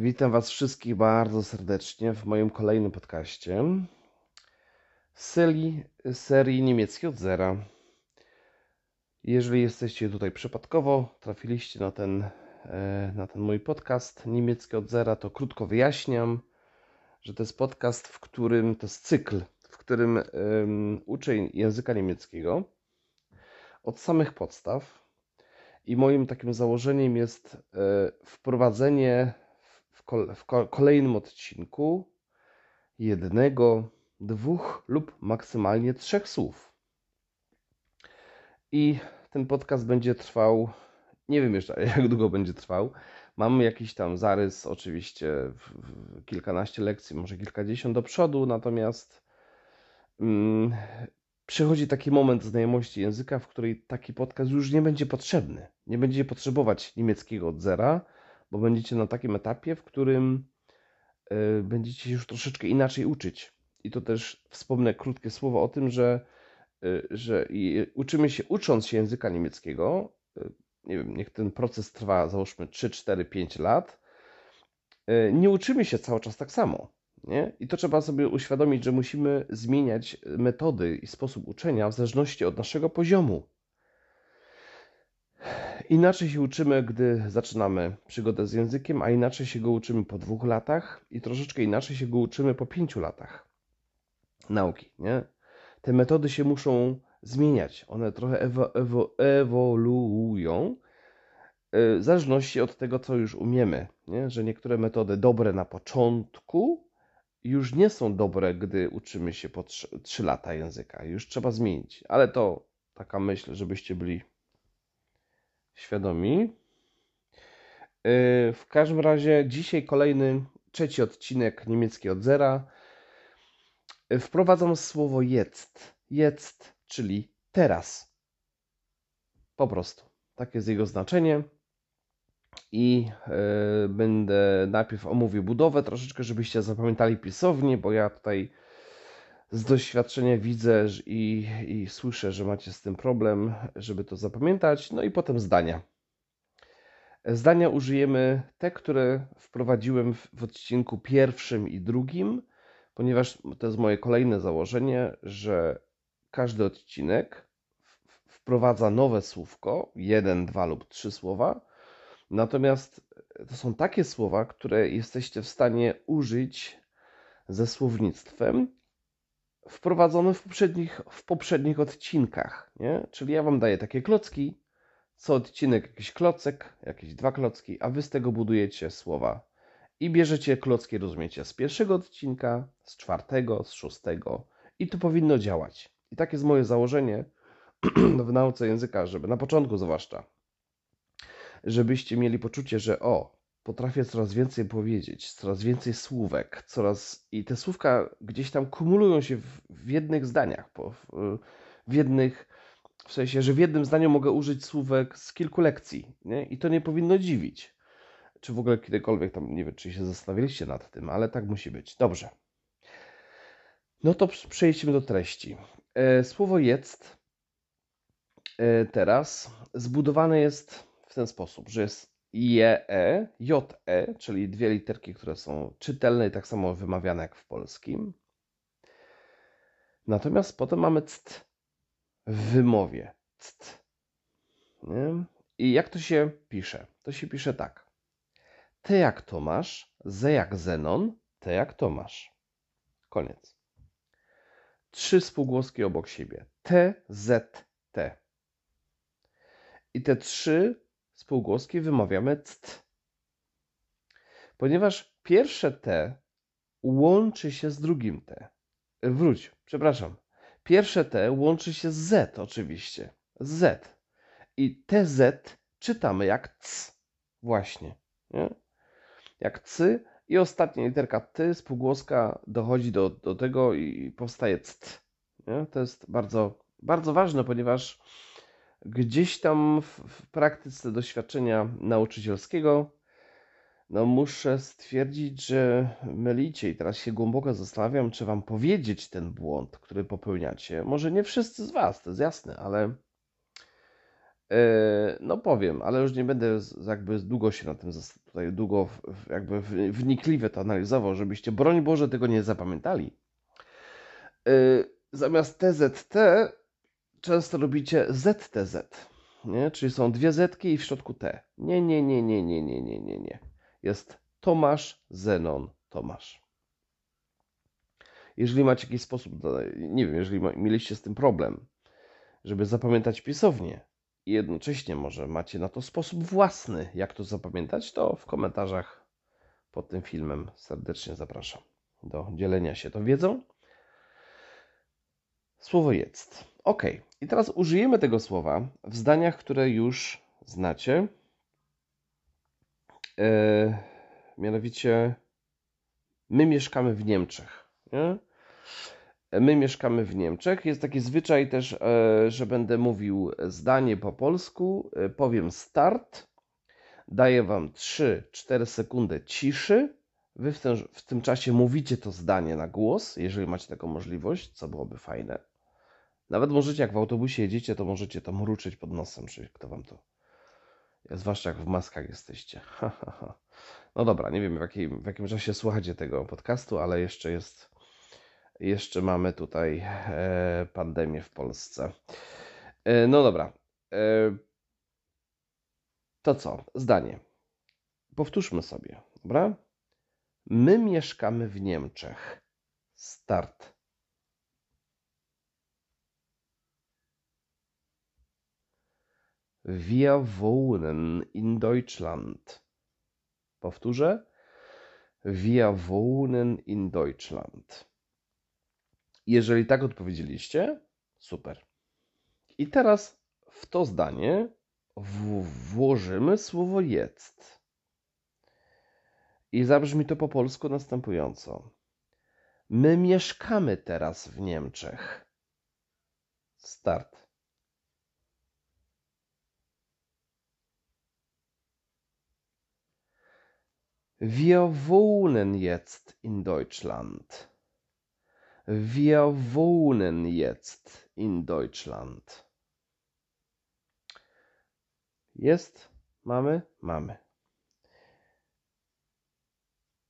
Witam Was wszystkich bardzo serdecznie w moim kolejnym podcaście z serii, serii niemieckiej od zera. Jeżeli jesteście tutaj przypadkowo, trafiliście na ten, e, na ten mój podcast niemiecki od zera, to krótko wyjaśniam, że to jest podcast, w którym to jest cykl, w którym um, uczę języka niemieckiego od samych podstaw. I moim takim założeniem jest e, wprowadzenie w kolejnym odcinku jednego, dwóch lub maksymalnie trzech słów. I ten podcast będzie trwał, nie wiem jeszcze jak długo będzie trwał. Mam jakiś tam zarys, oczywiście, kilkanaście lekcji, może kilkadziesiąt do przodu, natomiast mm, przychodzi taki moment znajomości języka, w której taki podcast już nie będzie potrzebny. Nie będzie potrzebować niemieckiego od zera bo będziecie na takim etapie, w którym y, będziecie się już troszeczkę inaczej uczyć. I to też wspomnę krótkie słowo o tym, że, y, że uczymy się, ucząc się języka niemieckiego, y, nie wiem, niech ten proces trwa załóżmy 3, 4, 5 lat, nie uczymy się cały czas tak samo. Nie? I to trzeba sobie uświadomić, że musimy zmieniać metody i sposób uczenia w zależności od naszego poziomu. Inaczej się uczymy, gdy zaczynamy przygodę z językiem, a inaczej się go uczymy po dwóch latach i troszeczkę inaczej się go uczymy po pięciu latach nauki. Nie? Te metody się muszą zmieniać. One trochę ewo, ewo, ewoluują y, w zależności od tego, co już umiemy. Nie? Że niektóre metody dobre na początku już nie są dobre, gdy uczymy się po 3, 3 lata języka. Już trzeba zmienić. Ale to taka myśl, żebyście byli świadomi. Y, w każdym razie dzisiaj kolejny, trzeci odcinek niemiecki od zera. Y, wprowadzam słowo jetzt. Jetzt, czyli teraz. Po prostu. Takie jest jego znaczenie. I yy, będę najpierw omówił budowę troszeczkę, żebyście zapamiętali pisownię, bo ja tutaj z doświadczenia widzę i, i słyszę, że macie z tym problem, żeby to zapamiętać. No i potem zdania. Zdania użyjemy te, które wprowadziłem w, w odcinku pierwszym i drugim, ponieważ to jest moje kolejne założenie, że każdy odcinek wprowadza nowe słówko, jeden, dwa lub trzy słowa. Natomiast to są takie słowa, które jesteście w stanie użyć ze słownictwem wprowadzone w poprzednich, w poprzednich odcinkach. Nie? Czyli ja Wam daję takie klocki, co odcinek jakiś klocek, jakieś dwa klocki, a Wy z tego budujecie słowa. I bierzecie klocki, rozumiecie, z pierwszego odcinka, z czwartego, z szóstego i to powinno działać. I takie jest moje założenie w nauce języka, żeby na początku zwłaszcza, żebyście mieli poczucie, że o, potrafię coraz więcej powiedzieć, coraz więcej słówek, coraz i te słówka gdzieś tam kumulują się w, w jednych zdaniach, w, w, jednych, w sensie, że w jednym zdaniu mogę użyć słówek z kilku lekcji, nie? I to nie powinno dziwić. Czy w ogóle kiedykolwiek tam, nie wiem, czy się zastanawialiście nad tym, ale tak musi być. Dobrze. No to przejdźmy do treści. E, słowo jest e, teraz zbudowane jest w ten sposób, że jest JE, JE, czyli dwie literki, które są czytelne i tak samo wymawiane jak w polskim. Natomiast potem mamy ct w wymowie. Ct. Nie? I jak to się pisze? To się pisze tak. T jak Tomasz, Z jak Zenon, T jak Tomasz. Koniec. Trzy spółgłoski obok siebie. T, Z, T. I te trzy spółgłoski wymawiamy ct. Ponieważ pierwsze T łączy się z drugim T. Wróć, przepraszam. Pierwsze T łączy się z Z oczywiście. Z. I TZ czytamy jak C. Właśnie. Nie? Jak C i ostatnia literka T, spółgłoska dochodzi do, do tego i powstaje. Nie? To jest bardzo, bardzo ważne, ponieważ gdzieś tam w, w praktyce doświadczenia nauczycielskiego no muszę stwierdzić, że mylicie i teraz się głęboko zastanawiam, czy wam powiedzieć ten błąd, który popełniacie. Może nie wszyscy z was, to jest jasne, ale No powiem, ale już nie będę jakby długo się na tym tutaj długo jakby wnikliwie to analizował, żebyście broń Boże tego nie zapamiętali. Zamiast TZT często robicie ZTZ, nie? czyli są dwie zetki i w środku T. Nie, nie, nie, nie, nie, nie, nie, nie, nie. Jest Tomasz, Zenon, Tomasz. Jeżeli macie jakiś sposób, nie wiem, jeżeli mieliście z tym problem, żeby zapamiętać pisownię i jednocześnie może macie na to sposób własny, jak to zapamiętać, to w komentarzach pod tym filmem serdecznie zapraszam do dzielenia się tą wiedzą. Słowo jest. Ok, i teraz użyjemy tego słowa w zdaniach, które już znacie. E, mianowicie, my mieszkamy w Niemczech. Nie? My mieszkamy w Niemczech. Jest taki zwyczaj też, e, że będę mówił zdanie po polsku. E, powiem start. Daję Wam 3-4 sekundy ciszy. Wy w tym, w tym czasie mówicie to zdanie na głos, jeżeli macie taką możliwość, co byłoby fajne. Nawet możecie, jak w autobusie jedziecie, to możecie tam mruczyć pod nosem, czy kto wam to. Zwłaszcza jak w maskach jesteście. no dobra, nie wiem w jakim, w jakim czasie słuchacie tego podcastu, ale jeszcze jest. Jeszcze mamy tutaj e, pandemię w Polsce. E, no dobra. E, to co? Zdanie. Powtórzmy sobie, dobra? My mieszkamy w Niemczech. Start. Wir wohnen in Deutschland. Powtórzę. Wir wohnen in Deutschland. Jeżeli tak odpowiedzieliście, super. I teraz w to zdanie włożymy słowo jest. I zabrzmi to po polsku następująco. My mieszkamy teraz w Niemczech. Start. Wir wohnen jetzt in Deutschland. Wir wohnen jetzt in Deutschland. Jest? Mamy? Mamy.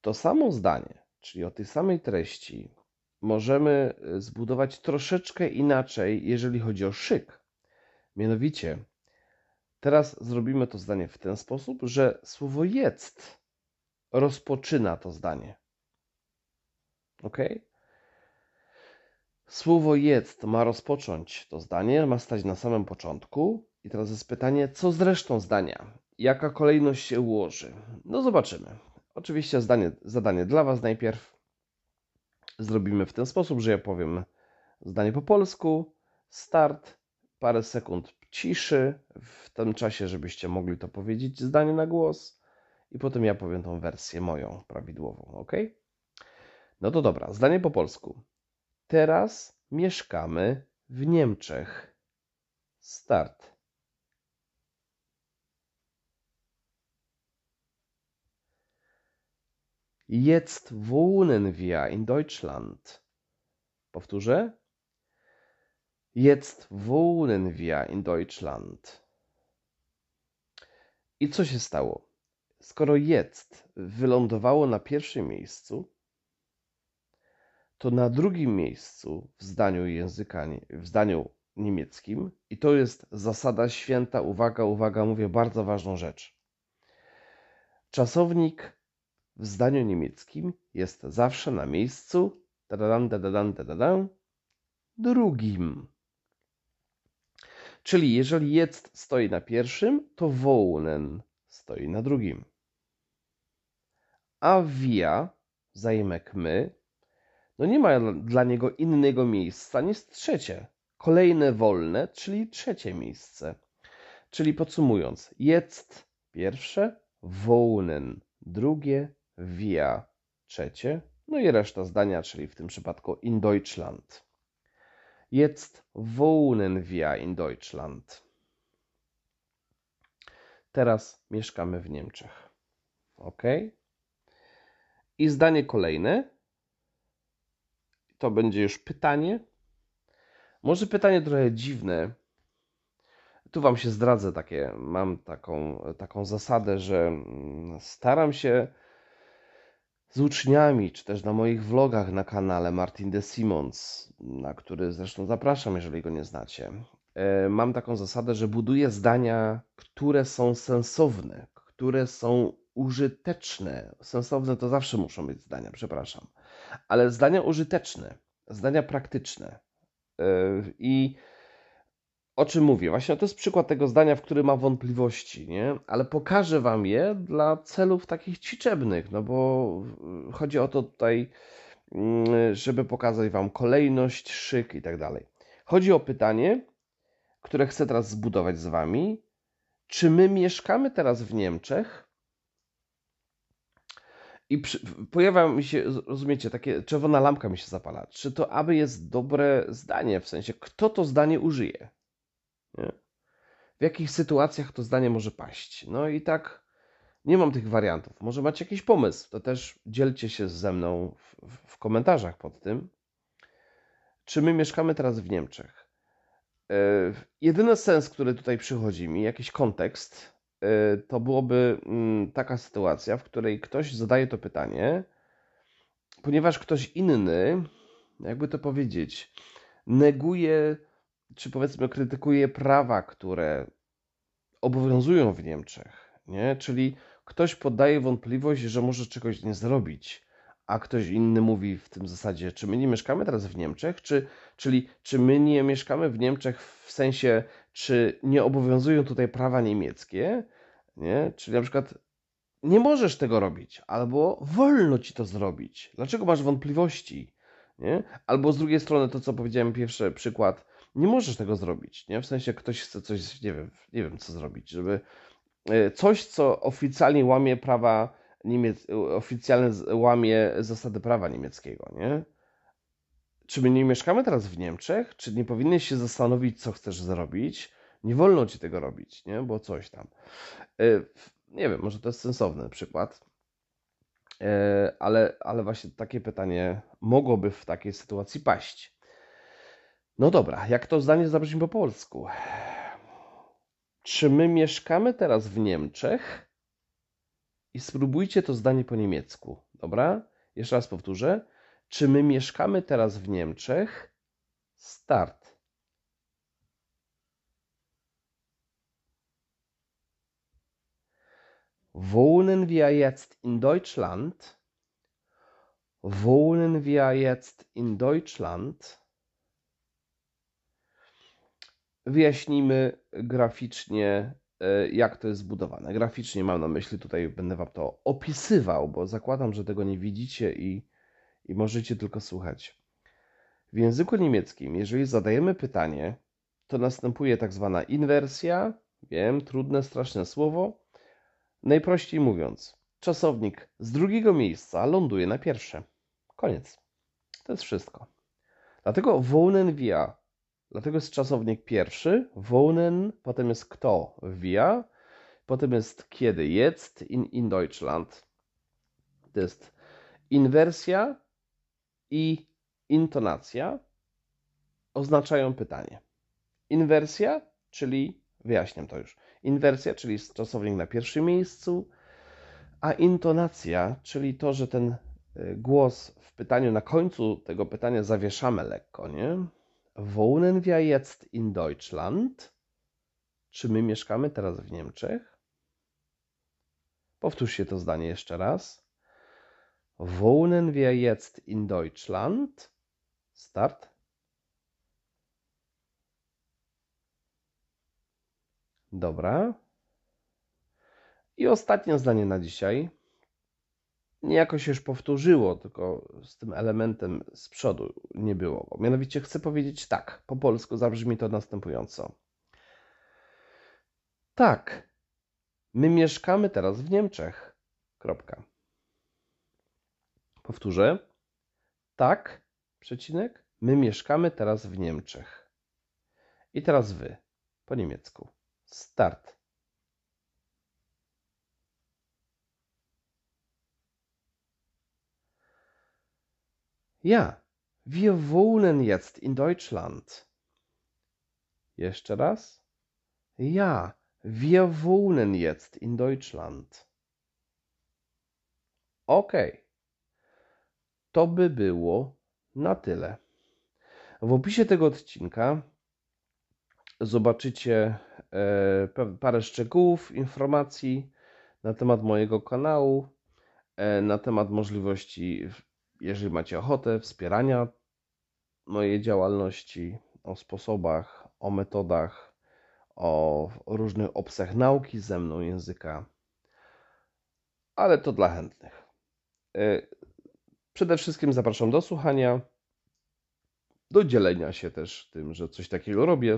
To samo zdanie, czyli o tej samej treści, możemy zbudować troszeczkę inaczej, jeżeli chodzi o szyk. Mianowicie, teraz zrobimy to zdanie w ten sposób, że słowo jest rozpoczyna to zdanie. Ok? Słowo jest ma rozpocząć to zdanie, ma stać na samym początku. I teraz jest pytanie, co z resztą zdania? Jaka kolejność się ułoży? No zobaczymy. Oczywiście zdanie, zadanie dla Was najpierw. Zrobimy w ten sposób, że ja powiem zdanie po polsku, start, parę sekund ciszy w tym czasie, żebyście mogli to powiedzieć zdanie na głos i potem ja powiem tą wersję moją prawidłową, ok? No to dobra, zdanie po polsku. Teraz mieszkamy w Niemczech. Start. Jetzt wohnen wir in Deutschland. Powtórzę. Jetzt wohnen wir in Deutschland. I co się stało? Skoro jest wylądowało na pierwszym miejscu, to na drugim miejscu w zdaniu języka, w zdaniu niemieckim, i to jest zasada święta, uwaga, uwaga, mówię bardzo ważną rzecz. Czasownik w zdaniu niemieckim jest zawsze na miejscu dadadam, dadadam, dadadam, drugim. Czyli jeżeli jest stoi na pierwszym, to wohnen stoi na drugim. A via, zaimek my, no nie ma dla niego innego miejsca niż trzecie. Kolejne wolne, czyli trzecie miejsce. Czyli podsumując, jest pierwsze, wohnen drugie, via trzecie, no i reszta zdania, czyli w tym przypadku in Deutschland. Jetzt wohnen wir in Deutschland. Teraz mieszkamy w Niemczech. Ok? I zdanie kolejne. To będzie już pytanie. Może pytanie trochę dziwne. Tu Wam się zdradzę takie, mam taką, taką zasadę, że mm, staram się z uczniami, czy też na moich vlogach na kanale Martin de Simons, na który zresztą zapraszam, jeżeli go nie znacie. E, mam taką zasadę, że buduję zdania, które są sensowne, które są użyteczne. Sensowne to zawsze muszą być zdania, przepraszam, ale zdania użyteczne, zdania praktyczne. E, I o czym mówię? Właśnie to jest przykład tego zdania, w którym mam wątpliwości, nie? Ale pokażę Wam je dla celów takich ćwiczebnych, no bo chodzi o to tutaj, mm, żeby pokazać Wam kolejność, szyk i tak dalej. Chodzi o pytanie, które chcę teraz zbudować z Wami. Czy my mieszkamy teraz w Niemczech? I przy, pojawia mi się, rozumiecie, takie czerwona lampka mi się zapala. Czy to aby jest dobre zdanie, w sensie, kto to zdanie użyje? Nie? W jakich sytuacjach to zdanie może paść? No i tak nie mam tych wariantów. Może macie jakiś pomysł, to też dzielcie się ze mną w, w komentarzach pod tym. Czy my mieszkamy teraz w Niemczech? Yy, jedyny sens, który tutaj przychodzi mi, jakiś kontekst, to byłoby yy, taka sytuacja, w której ktoś zadaje to pytanie, ponieważ ktoś inny, jakby to powiedzieć, neguje czy powiedzmy krytykuje prawa, które obowiązują w Niemczech, nie? Czyli ktoś podaje wątpliwość, że może czegoś nie zrobić, a ktoś inny mówi w tym zasadzie, czy my nie mieszkamy teraz w Niemczech, czy, czyli czy my nie mieszkamy w Niemczech w sensie, czy nie obowiązują tutaj prawa niemieckie, nie? Czyli na przykład nie możesz tego robić, albo wolno ci to zrobić. Dlaczego masz wątpliwości? Nie? Albo z drugiej strony to, co powiedziałem pierwszy przykład, nie możesz tego zrobić, nie? W sensie ktoś chce coś, nie wiem, nie wiem co zrobić, żeby e, coś, co oficjalnie łamie prawa niemiec... oficjalnie łamie zasady prawa niemieckiego, nie? Czy my nie mieszkamy teraz w Niemczech? Czy nie powinieneś się zastanowić, co chcesz zrobić? Nie wolno ci tego robić, nie? Bo coś tam. E, nie wiem, może to jest sensowny przykład, e, ale, ale właśnie takie pytanie mogłoby w takiej sytuacji paść. No dobra, jak to zdanie zabrzmi po polsku? Czy my mieszkamy teraz w Niemczech? I spróbujcie to zdanie po niemiecku. Dobra? Jeszcze raz powtórzę. Czy my mieszkamy teraz w Niemczech? Start. Wohnen wir jetzt in Deutschland? Wohnen wir jetzt in Deutschland? wyjaśnimy graficznie, e, jak to jest zbudowane. Graficznie mam na myśli, tutaj będę Wam to opisywał, bo zakładam, że tego nie widzicie i, i możecie tylko słuchać. W języku niemieckim, jeżeli zadajemy pytanie, to następuje tak zwana inwersja. Wiem, trudne, straszne słowo. Najprościej mówiąc, czasownik z drugiego miejsca ląduje na pierwsze. Koniec. To jest wszystko. Dlatego wohnen wir Dlatego jest czasownik pierwszy, wohnen, potem jest kto, wir, potem jest kiedy, jetzt, in, in Deutschland. To jest inwersja i intonacja oznaczają pytanie. Inwersja, czyli, wyjaśniam to już, inwersja, czyli czasownik na pierwszym miejscu, a intonacja, czyli to, że ten y, głos w pytaniu na końcu tego pytania zawieszamy lekko, nie? Wohnen wir jetzt in Deutschland? Czy my mieszkamy teraz w Niemczech? Powtórzcie to zdanie jeszcze raz. Wohnen wir jetzt in Deutschland? Start. Dobra. I ostatnie zdanie na dzisiaj niejako się już powtórzyło, tylko z tym elementem z przodu nie było. Mianowicie chcę powiedzieć tak, po polsku zabrzmi to następująco. Tak, my mieszkamy teraz w Niemczech. Kropka. Powtórzę. Tak, przecinek, my mieszkamy teraz w Niemczech. I teraz wy, po niemiecku. Start. Ja, wir wohnen jetzt in Deutschland. Jeszcze raz. Ja, wir wohnen jetzt in Deutschland. Okej. To by było na tyle. W opisie tego odcinka zobaczycie e, parę szczegółów, informacji na temat mojego kanału, e, na temat możliwości, jeżeli macie ochotę, wspierania mojej działalności, o sposobach, o metodach, o różnych obcach nauki ze mną języka, ale to dla chętnych. Przede wszystkim zapraszam do słuchania, do dzielenia się też tym, że coś takiego robię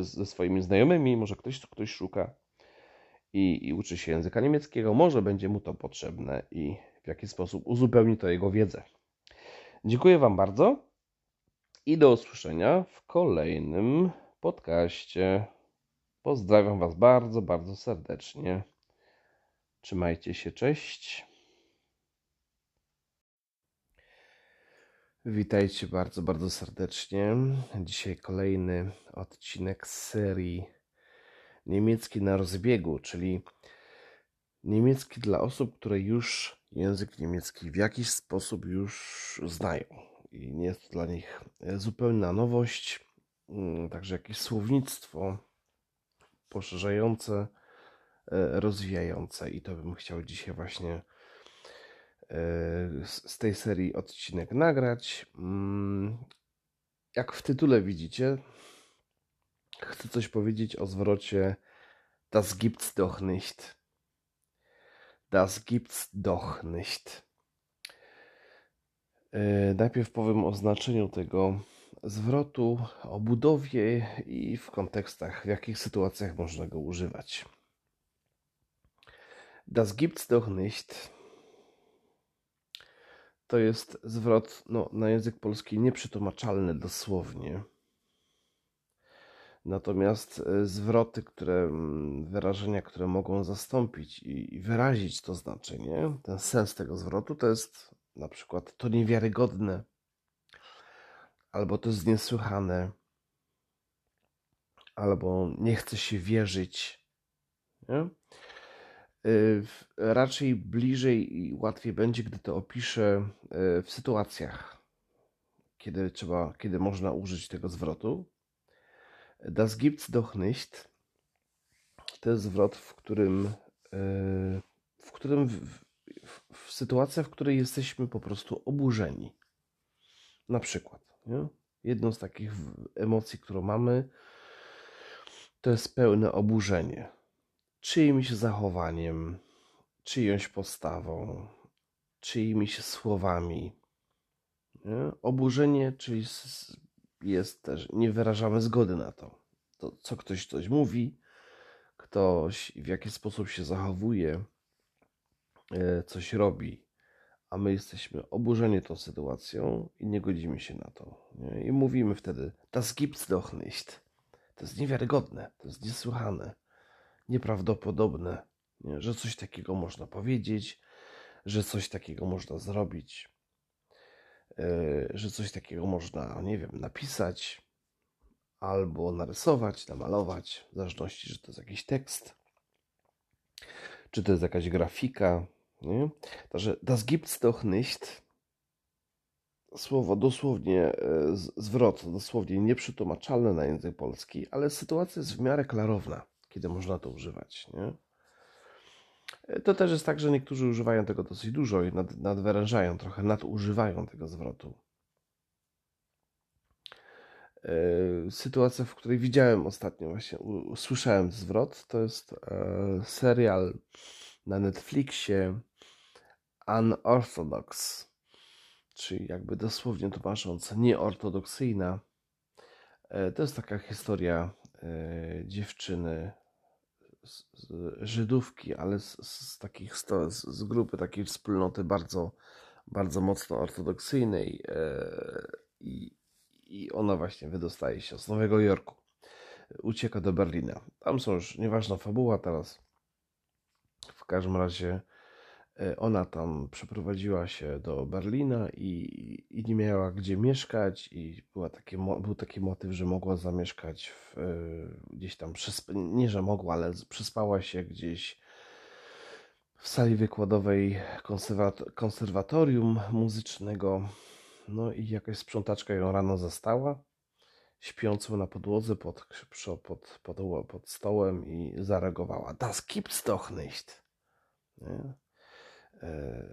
ze swoimi znajomymi, może ktoś, ktoś szuka i, i uczy się języka niemieckiego, może będzie mu to potrzebne i w jaki sposób uzupełni to jego wiedzę. Dziękuję Wam bardzo i do usłyszenia w kolejnym podcaście. Pozdrawiam Was bardzo, bardzo serdecznie. Trzymajcie się, cześć. Witajcie bardzo, bardzo serdecznie. Dzisiaj kolejny odcinek serii Niemiecki na rozbiegu, czyli niemiecki dla osób, które już język niemiecki w jakiś sposób już znają. I nie jest to dla nich zupełna nowość, mm, także jakieś słownictwo poszerzające, e, rozwijające. I to bym chciał dzisiaj właśnie z tej serii odcinek nagrać. Mm, jak w tytule widzicie, chcę coś powiedzieć o zwrocie Das gibt's doch nicht. Das gibt's doch nicht. E, najpierw powiem o znaczeniu tego zwrotu, o budowie i w kontekstach, w jakich sytuacjach można go używać. Das gibt's doch nicht to jest zwrot no, na język polski nieprzetłumaczalny dosłownie. Natomiast e, zwroty, które, mm, wyrażenia, które mogą zastąpić i wyrazić to znaczenie, ten sens tego zwrotu, to jest na przykład to niewiarygodne, albo to jest niesłychane, albo nie chce się wierzyć. Nie? Y, raczej bliżej i łatwiej będzie, gdy to opiszę y, w sytuacjach, kiedy trzeba, kiedy można użyć tego zwrotu. Das gibt's doch nicht to jest zwrot, w którym y, w którym w, w, w sytuacja, w której jesteśmy po prostu oburzeni. Na przykład, nie? jedną z takich emocji, którą mamy, to jest pełne oburzenie czyimś zachowaniem, czyjąś postawą, czyimiś słowami. Nie? Oburzenie, czyli jest też, nie wyrażamy zgody na to. to, co ktoś coś mówi, ktoś w jaki sposób się zachowuje, e, coś robi, a my jesteśmy oburzeni tą sytuacją i nie godzimy się na to. Nie? I mówimy wtedy, das gibt's doch nicht. To jest niewiarygodne, to jest niesłychane nieprawdopodobne, nie? że coś takiego można powiedzieć, że coś takiego można zrobić, yy, że coś takiego można, nie wiem, napisać albo narysować, namalować, w zależności, że to jest jakiś tekst, czy to jest jakaś grafika. Nie? Także das gibt's doch nicht. Słowo dosłownie, e, zwrot dosłownie nieprzetłumaczalne na język polski, ale sytuacja jest w miarę klarowna kiedy można to używać. Nie? To też jest tak, że niektórzy używają tego dosyć dużo i nad, nadwyrężają, trochę nadużywają tego zwrotu. E, sytuacja, w której widziałem ostatnio, właśnie usłyszałem zwrot, to jest e, serial na Netflixie Unorthodox, czyli jakby dosłownie tłumacząc nieortodoksyjna. E, to jest taka historia dziewczyny z, Żydówki, ale z, z takich z, z, grupy takiej wspólnoty bardzo, bardzo mocno ortodoksyjnej e, i, i ona właśnie wydostaje się z Nowego Jorku. Ucieka do Berlina. Tam są już nieważna fabuła teraz. W każdym razie E, ona tam przeprowadziła się do Berlina i, i nie miała gdzie mieszkać i była taki, był taki motyw, że mogła zamieszkać w, e, gdzieś tam, nie że mogła, ale przespała się gdzieś w sali wykładowej konserwatorium muzycznego. No i jakaś sprzątaczka ją rano zastała, śpiącą na podłodze pod, pod, pod, pod stołem i zareagowała. Das gibt's doch nicht. Nie? E,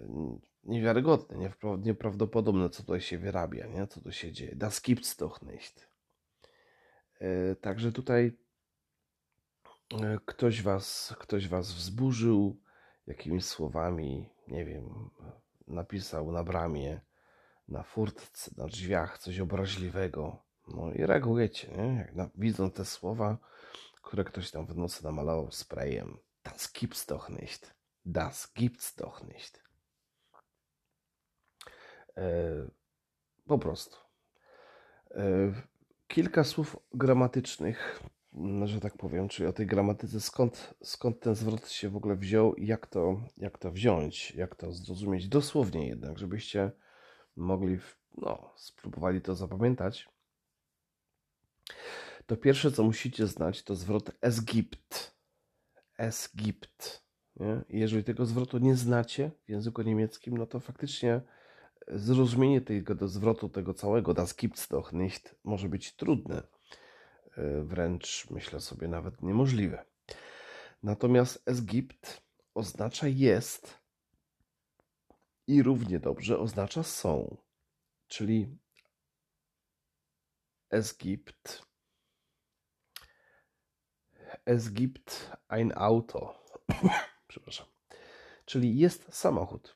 niewiarygodne, nieprawdopodobne, co tutaj się wyrabia, nie? co tu się dzieje. Das gibt's doch nicht. E, także tutaj e, ktoś was, ktoś was wzburzył jakimiś słowami, nie wiem, napisał na bramie, na furtce, na drzwiach coś obraźliwego. No i reagujecie, nie? Jak na, widząc te słowa, które ktoś tam w nocy namalował sprayem. Das gibt's doch nicht. Das gibt's doch nicht. E, po prostu. E, kilka słów gramatycznych, że tak powiem, czyli o tej gramatyce, skąd, skąd ten zwrot się w ogóle wziął i jak to, jak to wziąć, jak to zrozumieć dosłownie jednak, żebyście mogli, no, spróbowali to zapamiętać. To pierwsze, co musicie znać, to zwrot esgipt. Esgipt. Nie? jeżeli tego zwrotu nie znacie w języku niemieckim, no to faktycznie zrozumienie tego zwrotu, tego całego das gibt's doch nicht może być trudne. E, wręcz myślę sobie nawet niemożliwe. Natomiast es gibt oznacza jest i równie dobrze oznacza są. Czyli es gibt es gibt ein Auto. Przepraszam. Czyli jest samochód.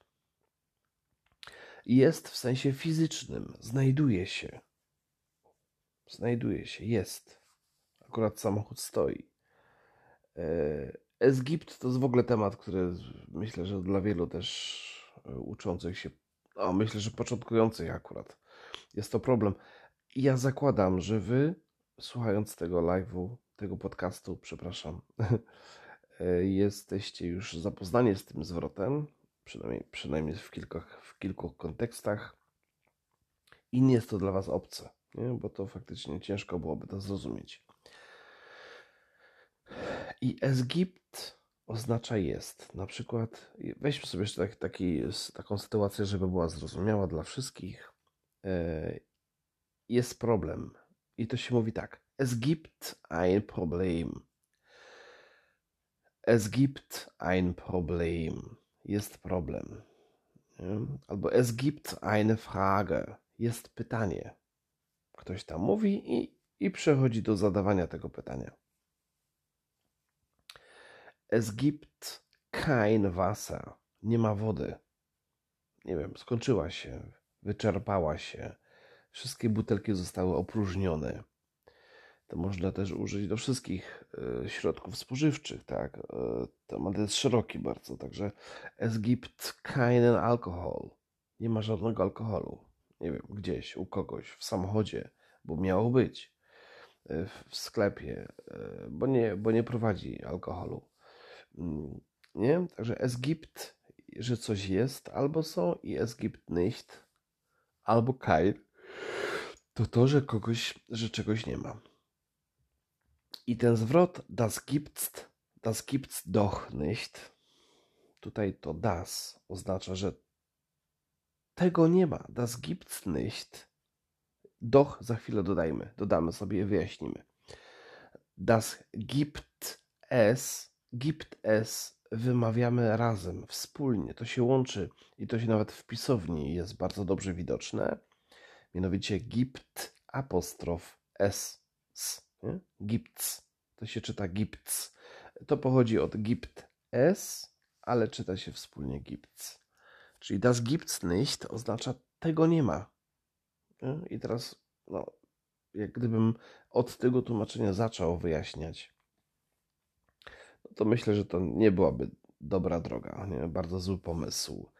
Jest w sensie fizycznym, znajduje się. Znajduje się, jest. Akurat samochód stoi. Egipt to jest w ogóle temat, który myślę, że dla wielu też e, uczących się, a myślę, że początkujących akurat jest to problem. Ja zakładam, że wy, słuchając tego live'u, tego podcastu, przepraszam, jesteście już zapoznani z tym zwrotem, przynajmniej, przynajmniej w, kilku, w kilku kontekstach, i nie jest to dla Was obce, nie? bo to faktycznie ciężko byłoby to zrozumieć. I Egipt oznacza jest. Na przykład, weźmy sobie jeszcze tak, taki, taką sytuację, żeby była zrozumiała dla wszystkich. E, jest problem. I to się mówi tak. Es gibt ein Problem. Es gibt ein Problem. Jest problem. Albo es gibt eine Frage. Jest pytanie. Ktoś tam mówi i, i przechodzi do zadawania tego pytania. Es gibt kein Wasser. Nie ma wody. Nie wiem, skończyła się, wyczerpała się. Wszystkie butelki zostały opróżnione to można też użyć do wszystkich e, środków spożywczych, tak? E, temat jest szeroki bardzo, także es gibt keinen Alkohol. Nie ma żadnego alkoholu. Nie wiem, gdzieś, u kogoś, w samochodzie, bo miało być. E, w sklepie, bo nie, bo nie prowadzi alkoholu. Mm, nie? Także es gibt, że coś jest, albo są i es gibt nicht, albo kein, to to, że kogoś, że czegoś nie ma. I ten zwrot das gibt's, das gibt's doch nicht, tutaj to das oznacza, że tego nie ma, das gibt's nicht. Doch za chwilę dodajmy, dodamy sobie wyjaśnimy. Das gibt es, gibt es wymawiamy razem, wspólnie, to się łączy i to się nawet w pisowni jest bardzo dobrze widoczne. Mianowicie gibt apostrof s. s nie? To się czyta Gipts. To pochodzi od Gipt S, ale czyta się wspólnie Gipts. Czyli das gibt's nicht oznacza tego nie ma. Nie? I teraz, no, jak gdybym od tego tłumaczenia zaczął wyjaśniać, no to myślę, że to nie byłaby dobra droga, nie? bardzo zły pomysł,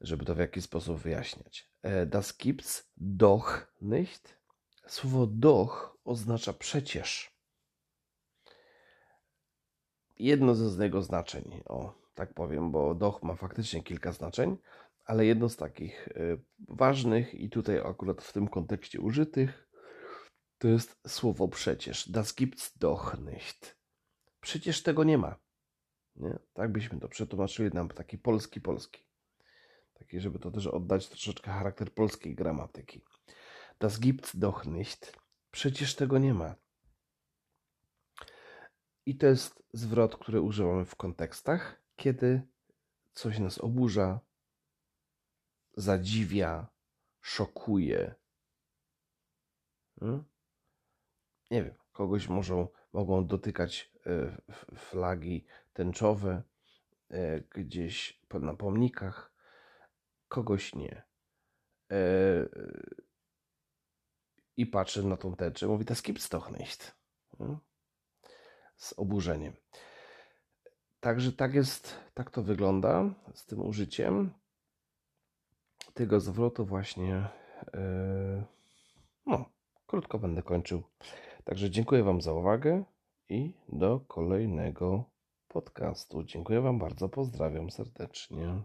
żeby to w jakiś sposób wyjaśniać. E, das gibt's doch nicht Słowo doch oznacza przecież. Jedno ze z jego znaczeń. O, tak powiem, bo doch ma faktycznie kilka znaczeń, ale jedno z takich y, ważnych i tutaj akurat w tym kontekście użytych to jest słowo przecież. Das gibt's doch nicht. Przecież tego nie ma. Nie? Tak byśmy to przetłumaczyli nam taki polski, polski. Taki, żeby to też oddać troszeczkę charakter polskiej gramatyki. Das gibt's doch nicht. Przecież tego nie ma. I to jest zwrot, który używamy w kontekstach, kiedy coś nas oburza, zadziwia, szokuje. Hmm? Nie wiem, kogoś może, mogą dotykać e, flagi tęczowe e, gdzieś na pomnikach, kogoś nie. I patrzy na tą tęczę, mówi, das gibt's doch nicht. Z oburzeniem. Także tak jest, tak to wygląda z tym użyciem tego zwrotu właśnie. No, krótko będę kończył. Także dziękuję Wam za uwagę i do kolejnego podcastu. Dziękuję Wam bardzo, pozdrawiam serdecznie.